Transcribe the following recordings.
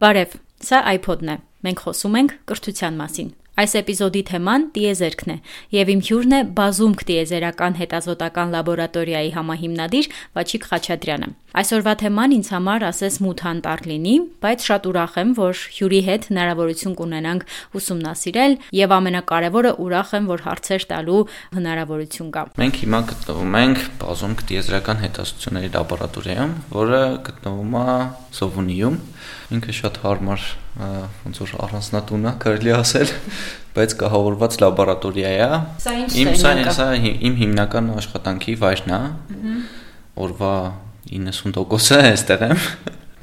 Բարև, սա iPod-ն է։ Մենք խոսում ենք կրթության մասին։ Այս էպիզոդի թեման տիեզերքն է, եւ իմ հյուրն է Բազումք տիեզերական հետազոտական լաբորատորիայի համահիմնադիր Վաչիկ Խաչատրյանը։ Այսօրվա թեման ինձ համար ասես մութ անտառ լինի, բայց շատ ուրախ եմ, որ հյուրի հետ հնարավորություն կունենանք ուսումնասիրել եւ ամենակարևորը ուրախ եմ, որ հարցեր տալու հնարավորություն կա։ Մենք հիմա գտնվում ենք Բազումք տիեզերական հետազոտությունների լաբորատորիայում, որը գտնվում է Սովունիում ինքը շատ հարմար ոնց որ առանձնատուն է, կարելի ասել, բայց կահավորված լաբորատորիա է։ Իմ սա սա իմ հիմնական աշխատանքի վայրն է։ Օրվա 90%-ը այստեղ եմ։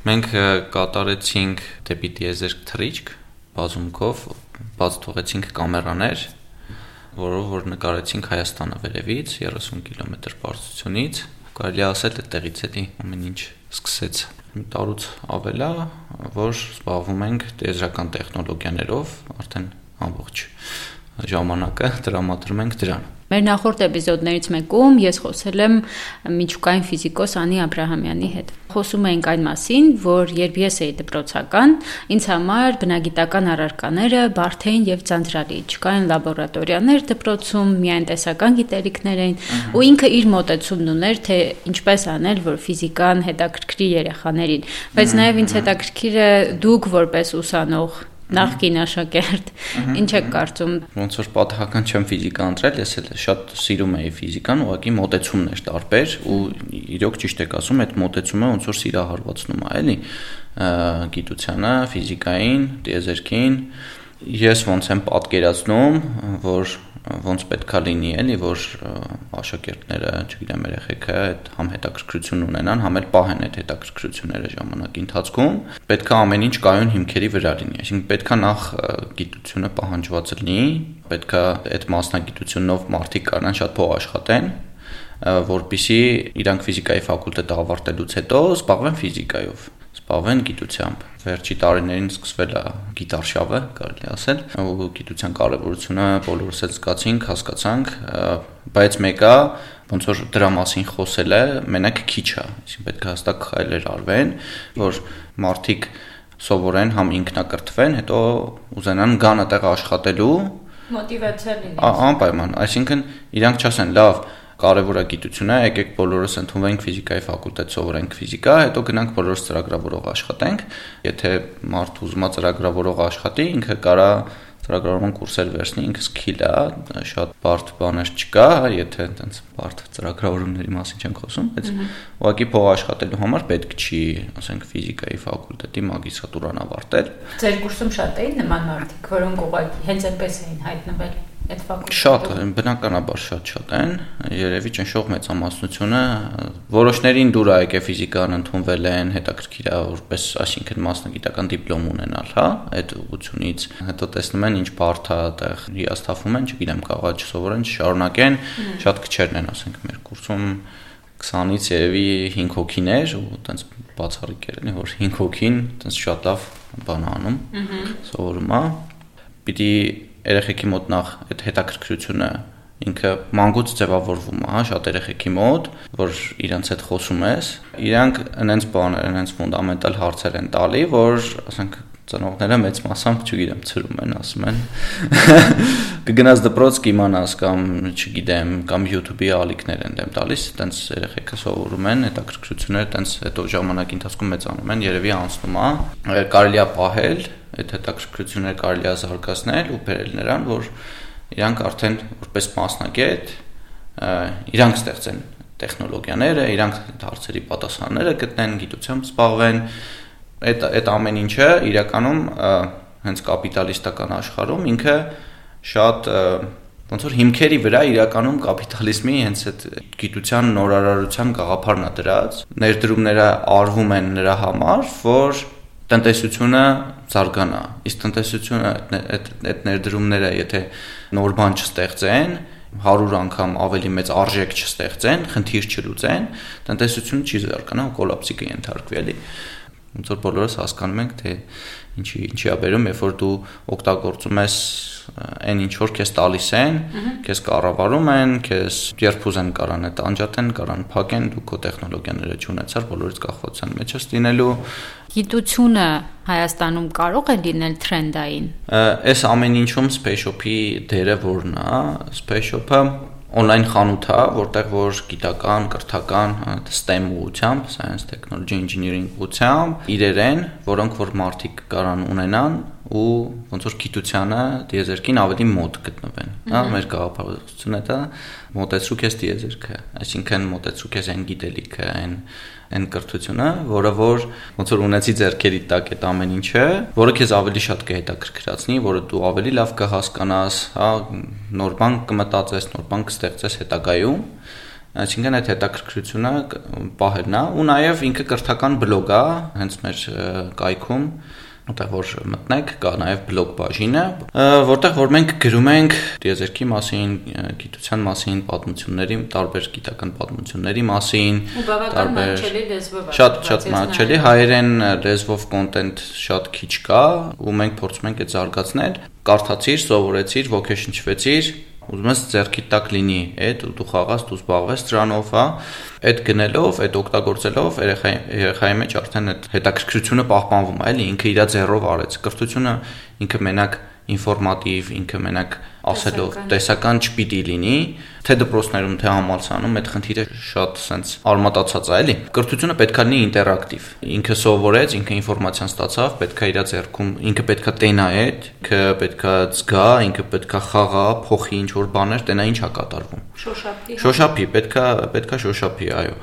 Մենք կատարեցինք դեպի դիեզերք թրիչք բազումքով, բաց թողեցինք կամերաներ, որով որ նկարեցինք Հայաստանը վերևից 30 կիլոմետր բարձրությունից։ Կարելի ասել այդտեղից էլի ամեն ինչ սկսեց մի տարուց ավել է, որ զբաղվում ենք տեզրական տեխնոլոգիաներով, արդեն ամբողջ ժամանակը տրամադրում ենք դրան։ Մեր նախորդ էպիզոդներից մեկում ես խոսել եմ միջուկային ֆիզիկոս Անի Աբ รา համյանի հետ։ Խոսում էինք այն մասին, որ երբ ես էի դպրոցական, ինձ համար բնագիտական առարկաները բարդ էին եւ ձանձրալի։ Չկային լաբորատորիաներ դպրոցում, միայն տեսական գիտելիքներ էին, ու ինքը իր մոտեցումն ուներ, թե ինչպես անել, որ ֆիզիկան հետաքրքրի երեխաներին։ Բայց նաեւ ինձ հետաքրքիր է դուք որպես ուսանող նախկին աշակերտ։ Ինչ եք կարծում։ Ոնց որ պատահական չեմ ֆիզիկա ընտրել, ես էլ շատ սիրում էի ֆիզիկան, ուղղակի մոտեցումն էր տարբեր ու իրոք ճիշտ եք ասում, այդ մոտեցումը ոնց որ սիրահարվածնում է, էլի գիտությանը, ֆիզիկային, դիեզերքին։ Ես ոնց եմ պատկերացնում, որ ոնց պետքա լինի, էլի, որ աշակերտները, չգիտեմ, երեխեքը այդ համ հետաքրքրություն ունենան, համ էլ պահեն այդ հետաքրքրությունները ժամանակի ընթացքում, պետքա ամեն ինչ կայուն հիմքերի վրա լինի։ Այսինքն պետքա նախ գիտությունը պահանջված լինի, պետքա այդ մասնագիտությունով մարդիկ կարան շատ փող աշխատեն, որբիսի իրանք ֆիզիկայի ֆակուլտետը ավարտելուց հետո զբաղվեն ֆիզիկայով զբաղվեն գիտությամբ։ Վերջի տարիներին սկսվել է գիտարշավը, կարելի ասել, ու գիտության կարևորությունը բոլորս էլ զգացինք, հասկացանք, բայց մեկը ոնց որ դրա մասին խոսելը մենակ քիչ է, այսինքն պետք է հստակ քայլեր արվեն, որ մարդիկ սովորեն համ ինքնակրթվեն, հետո ուզենան գան այդտեղ աշխատելու մոտիվացիա լինի։ Անպայման, այսինքն իրանք չասեն, լավ, կարևոր է գիտությունը, եկեք բոլորս ընդունվենք ֆիզիկայի ֆակուլտետ սովորենք ֆիզիկա, հետո գնանք բոլորս ծրագրավորող աշխատենք։ Եթե մարդ ուզում է ծրագրավորող աշխատի, ինքը կարա ծրագրավորման կուրսեր վերցնի, ինքը սկիլ է, շատ բարդ բաներ չկա, եթե այտենց բարդ ծրագրավորումների մասին չենք խոսում, բայց ուղղակի փող աշխատելու համար պետք չի, ասենք, ֆիզիկայի ֆակուլտետի մագիստրատուրան ավարտել։ Ձեր կուրսում շատ էին նման մարդիկ, որոնք ուղղակի հենց այնպես էին հայտնվել այդ ֆակուլտետում։ Շատ, բնականաբար շատ-շատ են, երևի ճնշող մեծամասնությունը որոշներին դուր է եկե ֆիզիկան ընդունվել են, հետաքրքիր է որպես, այսինքն մասնագիտական դիպլոմ ունենալ, հա, այդ ուղությունից։ Հետո տեսնում են ինչ բարդ է այդտեղ հիասթափում են, չգիտեմ, կարողա չսովորեն, չշարունակեն, շատ քչերն են, ասենք, մեր կուրսում 20-ից երևի 5 հոգիներ ու այտենց բացառիկ էր, որ 5 հոգին այտենց շատ լավ բան անում, սովորում է։ Պիտի երեխեքի մոտ նախ այդ հետաքրքրությունը ինքը մանկուց ձևավորվում է, հա, շատ երեխեքի մոտ, որ իրանց հետ խոսում ես, իրանք այնենց բաներ, այնենց ֆունդամենտալ հարցեր են տալի, որ ասենք ծնողները մեծ մասամբ, չգիտեմ, ծրում են, ասում են։ Կգնաս դպրոց կիմանաս կամ, չգիտեմ, կամ YouTube-ի ալիքներ են դեմ տալիս, տենց երեխեքը սովորում են, հետաքրքրությունները տենց հետո ժամանակի ընթացքում մեծանում են, երևի անցնում է։ Կարելի է պահել, այդ հետաքրքրությունները կարելի է զարգացնել ու բերել նրան, որ իրանք արդեն որպես մասնագետ իրանք ստեղծեն տեխնոլոգիաները, իրանք հարցերի պատասխանները գտնեն, գիտությամբ զբաղվեն, այդ այդ ամեն ինչը իրականում հենց կապիտալիստական աշխարհում ինքը շատ ոնց որ հիմքերի վրա իրականում կապիտալիզմի հենց այդ գիտության նորարարության գաղափարն է դրած ներդրումները արվում են նրա համար որ տնտեսությունը զարգանա իսկ տնտեսությունը այդ այդ ներդրումները եթե նոր բան չստեղծեն 100 անգամ ավելի մեծ արժեք չստեղծեն, խնդիր չլուծեն, տնտեսությունը չի զարգանա կոլապսի կընթարկվի էլի։ ոնց որ բոլորս հասկանում ենք, թե ինչի ինչի է բերում, երբ որ դու օգտագործում ես այն ինչ որ քեզ տալիս են, քեզ կառավարում են, քեզ երբ ուզեն կարան այդ անջատեն, կարան փակեն, դու քո տեխնոլոգիաները չունեցար, բոլորից կախվածության մեջ ես լինելու։ Գիտությունը Հայաստանում կարող է լինել տրենդային։ Այս ամեն ինչում Space Shop-ի դերը որն է, Space Shop-ը on-line խանութ է, որտեղ որ գիտական, կրթական, STEM ուղությամբ, science, technology, engineering ուղությամբ իրեր են, որոնք որ մարդիկ կարան ունենան ու ոնց որ գիտությանը դիեզերքին ավելի մոտ գտնվեն։ Հա, մեր գաղափարությունը դա մոտեցրու քեզ դիեզերքը, այսինքն մոտեցրու քեզ այն գիտելիքը, այն այն կրթությունը, որը որ ոնց որ ունեցի ձեռքերի տակ այդ ամեն ինչը, որը քեզ ավելի շատ կհետաքրքրացնի, որը դու ավելի լավ կհասկանաս, հա, նոր բան կմտածես, նոր բան կստեղծես հետագայում այսինքն այդ հետաքրքրությունը պահելն է ու նաև ինքը կրթական բլոգ է հենց մեր կայքում որտեղ որ մտնեք, կա նաև բլոգ բաժինը, որտեղ որ մենք գրում ենք դիեզերքի մասին, գիտության մասին, պատմությունների, տարբեր գիտական պատմությունների մասին, տարբեր շատ շատ մատչելի հայերեն լեզվով կոնտենտ շատ քիչ կա, ու մենք փորձում ենք այդ զարգացնել։ Կարդացիր, սովորեցիր, ոգեշնչվեցիր, ուզում ես ձեռքի տակ լինի այդ ու դու խաղաս, դու զբաղվես դրանով, հա։ Այդ գնելով, այդ օգտագործելով երեխայի երեխայի մեջ արդեն այդ հետաքրքրությունը պահպանվում է, էլի ինքը իր ձեռով արեց։ Կրթությունը ինքը մենակ ինֆորմատիվ, ինքը մենակ ասելով տեսական չպիտի լինի, թե դպրոցներում, թե համալսանում այդ խնդիրը շատ սենց արմատացած է, էլի։ Կրթությունը պետքա լինի ինտերակտիվ։ Ինքը սովորեց, ինքը ինֆորմացիան ստացավ, պետքա իր ձեռքում, ինքը պետքա տենա այդ, ինքը պետքա զգա, ինքը պետքա խաղա, փոխի ինչ որ բաներ, տենա ինչ է կատարվում։ Շոշափի։ Շոշափի, պետքա պետքա շոշափի, այո։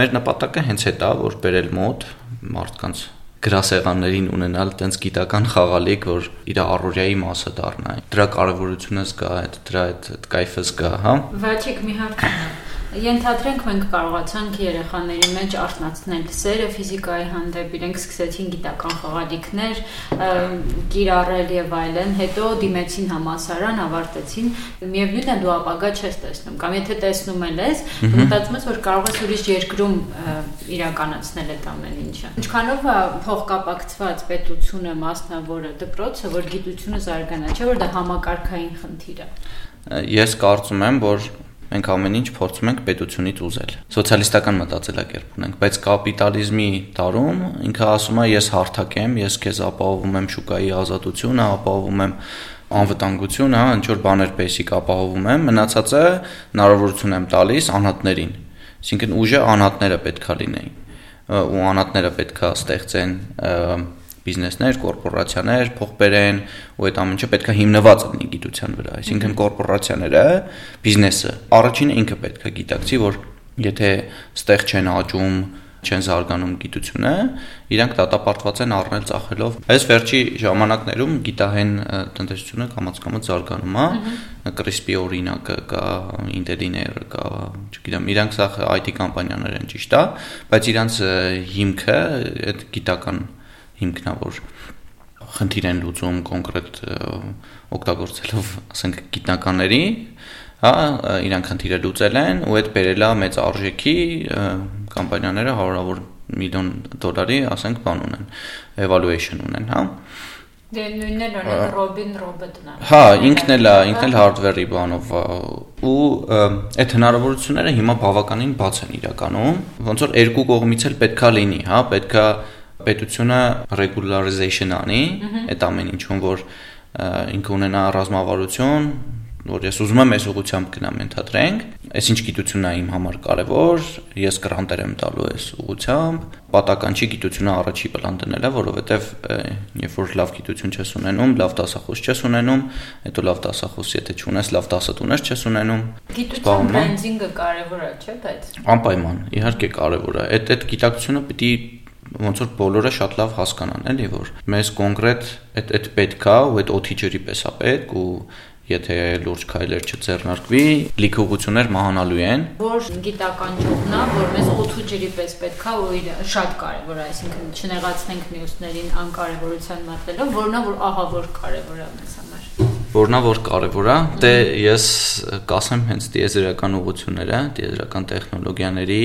Մեր նպատակը հենց այդ է, որ բերել մոտ մարդկանց գրասեղաններին ունենալ տենց գիտական խաղալիք, որ իր առօրյայի մասը դառնա։ Դրա կարևորությունը զգա, այդ դրա այդ կայֆը զգա, հա։ Վաչիկ մի հարց Ենթադրենք մենք կարողացանք երեխաների մեջ արտնացնել սերը ֆիզիկայի հանդեպ, իրենք սկսեցին գիտական խաղալիքներ կիրառել եւ այլն, հետո դիմեցին համասարան, ավարտեցին։ Միևնույնն է դու ապագա չես տեսնում, կամ եթե տեսնում ես, մտածում ես, որ կարող ես ուրիշ երկրում իրականացնել այդ ամեն ինչը։ Ինչքանով է փոխկապակցված պետությունը, մասնավորը, դպրոցը, որ գիտությունը զարգանա, չէ՞ որ դա համակարգային խնդիր է։ Ես կարծում եմ, որ մենք ամեն ինչ փորձում ենք պետությունից ուզել։ Սոցիալիստական մտածելակերպ ունենք, բայց կապիտալիզմի տարում ինքը ասում է ես հարթակ եմ, ես քեզ ապահովում եմ շուկայի ազատությունը, ապահովում եմ անվտանգությունը, հա, ինչ որ բաներ basic ապահովում եմ, մնացածը հնարավորություն եմ տալիս անհատներին։ Այսինքն ուժը անհատները պետքա լինեին ու անհատները պետքա ստեղծեն բիզնեսներ, կորպորացիաներ փող բերեն ու այդ ամենը պետքա հիմնված լինի գիտության վրա։ Այսինքն կորպորացիաները, բիզնեսը առաջինը ինքը պետքա գիտակցի, որ եթե ստեղ չեն աճում, չեն զարգանում գիտությունը, իրանք դատապարտված են առնել ծախելով։ Այս վերջի ժամանակներում գիտահեն տնտեսությունը կամաց-կամաց զարգանում է, CRISPR-ի օրինակը կա, Intel-ը կա, չգիտեմ, իրանք սա IT կամպանիաներ են ճիշտ է, բայց իրանք հիմքը այդ գիտական հիմքնավոր խնդիր են լուծում կոնկրետ օգտագործելով, ասենք, գիտնականների, հա, իրանք խնդիրը լուծել են ու այդ բերելա մեծ արժեքի կամպանիաները հարյուրավոր միլիոն դոլարի, ասենք, բան ունեն, evaluation ունեն, հա։ Դե նույնն էլ օրինակ Robin Robot-ն է։ Հա, ինքն էլ է, ինքն էլ hardware-ի բանով ու այդ հնարավորությունները հիմա բավականին բաց են իրականում։ Ոնց որ երկու կողմից էլ պետքա լինի, հա, պետքա պետությունը regularization անի այդ ամեն ինչում որ ինքը ունենա ռազմավարություն որ ես ուզում եմ այս ուղությամբ գնամ ընդհանրենք, այսինչ գիտությունն է իմ համար կարևոր, ես գրանտեր եմ տալու այս ուղությամբ, պատական չի գիտությունը առաջի պլան դնելը, որովհետև երբ որ լավ գիտություն չես ունենում, լավ դասախոս չես ունենում, հետո լավ դասախոս եթե չունես, լավ դասդ ունես չես ունենում։ Գիտության բրենդինգը կարևոր է, չէ՞, բայց։ Անպայման, իհարկե կարևոր է։ Այդ այդ գիտակցությունը պիտի ոնց որ բոլորը շատ լավ հասկանան, էլի որ մեզ կոնկրետ այդ այդ պետքա ու այդ օթի ջրի պես է պետք ու եթե լուրջ քայլեր չձեռնարկվի, լիքողություններ մահանալու են։ Որ գիտական է, որ մեզ օթու ջրի պես պետքա ու շատ կարևոր է, այսինքն չնեղացնենք մյուսներին անկարևորության մատնելով, որնա որ ահա որ կարևոր է մեզ համար։ Որնա որ կարևոր է, դե ես կասեմ հենց դիեզերական ուղությունները, դիեզերական տեխնոլոգիաների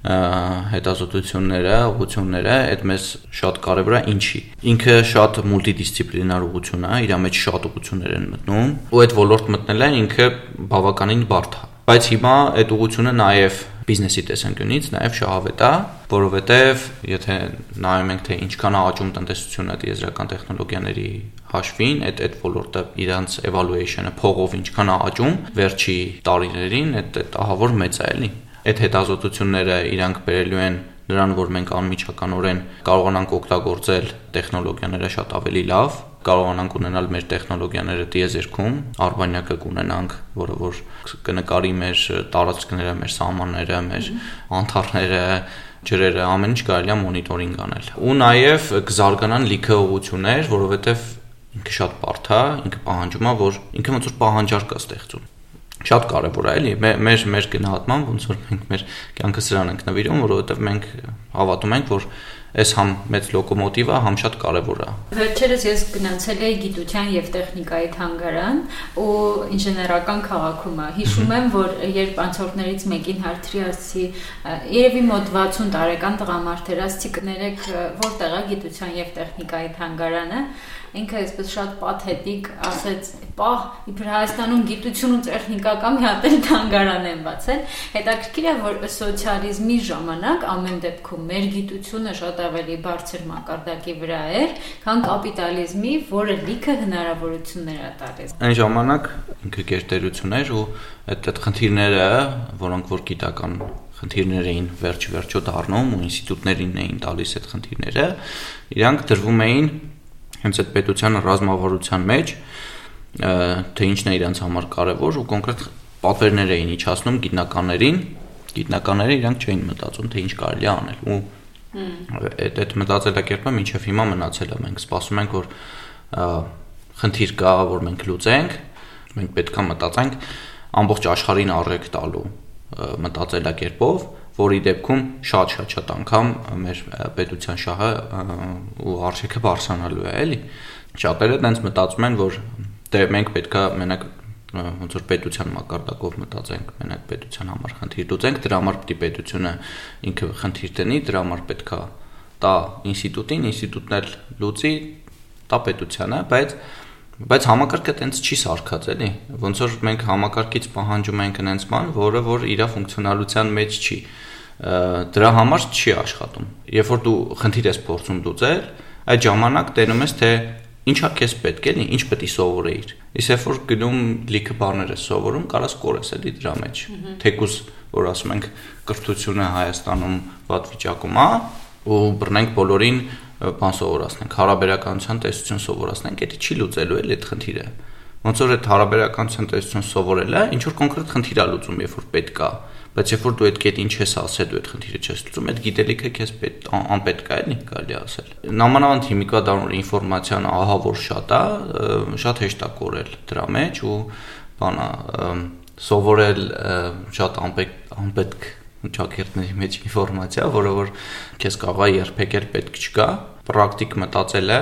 հետազոտությունները, ուղղությունները, այդ մեզ շատ կարևոր է ինչի։ Ինքը շատ մուլտիդիսցիպլինար ուղղություն է, իր մեջ շատ ուղղություններ են մտնում, ու այդ ոլորտ մտնելը ինքը բավականին բարդ է։ Բայց հիմա այդ ուղղությունը նաև բիզնեսի տեսանկյունից նաև շահավետ է, որովհետև եթե նայում ենք թե ինչքան է աճում տնտեսությունը դիեզերական տեխնոլոգիաների հաշվին, այդ այդ ոլորտը իրանց evaluation-ը փողով ինչքան է աճում վերջի տարիներին, այդ ահավոր մեծ է, էլի այդ հետազոտությունները իրանք բերելու են նրան, որ մենք անմիջականորեն կարողանանք օգտագործել տեխնոլոգիաները շատ ավելի լավ, կարողանանք ունենալ մեր տեխնոլոգիաները դիեզերքում, արբանյակը կունենանք, որը որ կնկարի մեր տարածքները, մեր սահմանները, մեր անթարները, ջրերը, ամեն ինչ կարելի է մոնիտորինգ անել։ Ու նաև կզարգանան լիքը ուղություններ, որովհետև ինքը շատ բարդ է, ինքը պահանջում է, որ ինքը ոնց որ պահանջարկ է ստեղծում շատ կարևոր է, էլի։ Մեր մեր գնահատման ոնց որ մենք մեր կյանքը սրան ենք նվիրում, որովհետև մենք հավատում ենք, որ այս համ մեծ լոկոմոտիվը, համ շատ կարևոր է։ Վերջերս ես գնացել էի գիտության եւ տեխնիկայի թանգարան ու ինժեներական քաղաքում։ Հիշում եմ, որ երբ անցորդներից մեկին հարցրի ասի, երևի մոտ 60 տարեկան տղամարդ էր, ասի կներեք որտեղ է գիտության եւ տեխնիկայի թանգարանը, ինքը այսպես շատ պաթետիկ ասեց, «Պահ, իբր Հայաստանում գիտություն ու տեխնիկական մի հատ թանգարան են բացել»։ Հետաքրքիր է, որ սոցիալիզմի ժամանակ ամեն դեպքում մեր գիտությունը շատ ավելի բարձր մակարդակի վրա էր, քան կապիտալիզմի, որը լիքը հնարավորություններ է տալիս։ Այն ժամանակ ինքը գերտերություն էր ու այդ այդ խնդիրները, որոնք որ գիտական խնդիրներ էին վերջ-վերջո դառնում ու ինստիտուտներին էին տալիս այդ խնդիրները, իրանք դրվում էին հենց այդ պետության ռազմավարության մեջ թե ինչն է իրենց համար կարևոր ու կոնկրետ պատվերներ էին իջացնում գիտնականներին, գիտնականները իրանք չէին մտածում թե ինչ կարելի է անել ու այդ այդ մտածելակերպը մինչև հիմա մնացել է մենք սպասում ենք որ խնդիր կա որ մենք լուծենք մենք պետքա մտածենք ամբողջ աշխարհին առեք տալու մտածելակերպով որի դեպքում շատ-շատ շատ անգամ մեր պետության շահը ու արժեքը բարձրանալու է, էլի։ Շատերը տենց մտածում են, որ դե մենք պետքա մենակ ոնց որ պետության մակարդակով մտածենք, մենակ պետության համար խնդիր լուծենք, դրա համար պետք է պետությունը ինքը խնդիր տնի, դրա համար պետքա տա ինստիտուտին, ինստիտուտն էլ լուծի, տա պետությանը, բայց բայց համակարգը տենց չի սարքած էլի ոնց որ մենք համակարգից պահանջում ենք այնց բան որը որ իր ֆունկցիոնալության մեջ չի դրա համար չի աշխատում երբ որ դու խնդիր ես փորձում լուծել այդ ժամանակ տենում ես թե ինչա քեզ պետք էլի ինչ պետք է սովորեիր իսկ երբ որ գնում լիքը բաներ ես սովորում կարաս կորես էլի դրա մեջ թեկուզ որ ասում ենք կրթությունը Հայաստանում վատ վիճակում է ու բռնենք բոլորին բան սովորացնենք, հարաբերականության տեսություն սովորացնենք, դա չի լուծելու էլ այդ խնդիրը։ Ոնց որ այդ հարաբերականության տեսություն սովորելը ինչ որ կոնկրետ խնդիր է լուծում, երբ որ պետք է, բայց երբ որ դու այդ կետին չես ասել, դու այդ խնդիրը չես լուծում, այդ գիտելիքը քեզ պետք անպետք է, էլի կարելի ասել։ Նամանավանդ հիմիկա դառնալ ինֆորմացիան ահա որ շատ է, շատ հեշտ է կորել դրա մեջ ու բանա սովորել շատ անպետք անպետք ճակերտների մեջ ինֆորմացիա, որը որ քեզ կարող է երբեք էլ պետք չկա, պրակտիկ մտածելը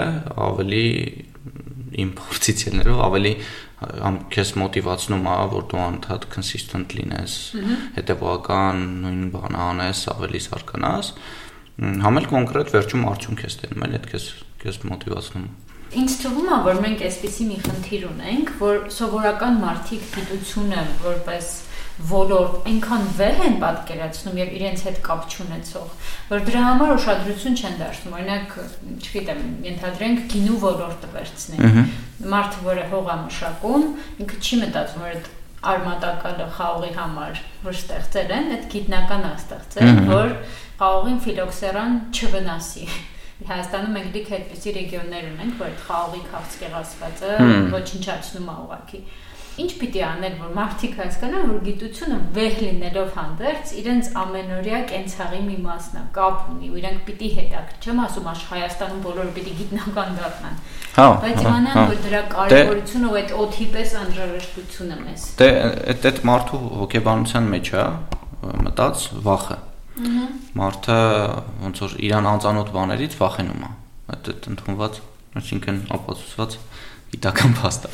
ավելի իմ փորձից ելներով ավելի քեզ մոտիվացնում է, որ դու անդադ consistent լինես, հետեւական նույն բանը անես, ավելի սարկանաս, համել կոնկրետ վերջում արդյունք ես տենում, էլ այդ քեզ քեզ մոտիվացնում Ինչ թվում է, որ մենք այսպիսի մի խնդիր ունենք, որ սովորական մարդիկ գիտությունը որպես ոլորտ այնքան վեհ են պատկերացնում եւ իրենց հետ կապ չունեցող, որ դրա համար ուշադրություն չեն դարձնում։ Օրինակ, չգիտեմ, ենթադրենք գինու ոլորտը վերցնենք։ Մարդը, որը հող է մշակում, ինքը չի մտածում, որ այդ արմատակալը խաղողի համար որ ստեղծել են, այդ գիտնական է ստեղծել, որ խաղողին ֆիլոքսերան չվնասի։ Հայաստանում մենք լիք այդպիսի ռեգիոններ ունենք, որ խաղողի քաղցկեղացվածը ոչնչացնում է ուղակի ինչ պիտի անել, որ մարդիկ հասկանան, որ գիտությունը վեհ լինելով հանդերձ իրենց ամենօրյա կենցաղի մի մասն է, կապ ունի, ու իրենք պիտի հետաքրքիր, չեմ ասում աշխ Հայաստանում բոլորը պիտի գիտնական դառնան։ Հա։ Բայց իմանան, որ դրա դե- կարևորությունը ու այդ օթի պես անհրաժեշտությունը մեզ։ Դե այդ այդ մարդու հոգեբանության մեջ է մտած վախը։ Մարդը ոնց որ իրան անծանոթ բաներից վախենում է։ Այդ այդ ընդունված, այսինքն ապացուցված գիտական փաստ է։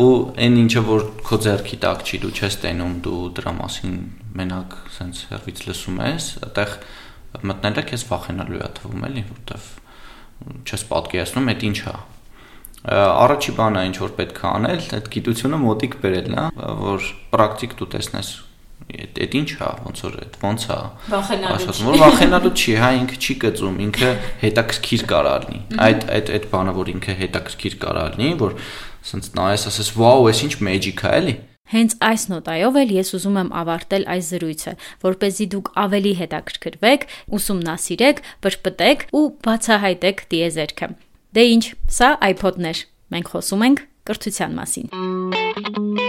Ու այն ինչը որ քո ձեռքի տակ չի, դու չես տենում, դու դրա մասին մենակ սենց հերվից լսում ես, այդտեղ մտնելը քեզ վախենալու է թվում էլի, որտեվ չես պատկերացնում այդ ինչ է առաջի բանը ինչ որ պետք է անել, այդ գիտությունը մոտիկ բերելն է, որ պրակտիկ դու տեսնես այդ ինչ է, ոնց որ այդ ոնց է։ Վախենալու։ Որ վախենալու չի, հա, ինքը չի կծում, ինքը հետաքրքիր կարա լինի։ Այդ այդ այդ բանը, որ ինքը հետաքրքիր կարա լինի, որ ասենց նայես, ասես, «Վաու, այս ինչ մեջիկ է, էլի»։ Հենց այս նոտայով էլ ես ուզում եմ ավարտել այս զրույցը, որ เป զի դուք ավելի հետաքրքրվեք, ուսումնասիրեք, բրբտեք ու բացահայտեք դիեզերքը։ Դե ինչ, սա iPod-ներ։ Մենք խոսում ենք կրթության մասին։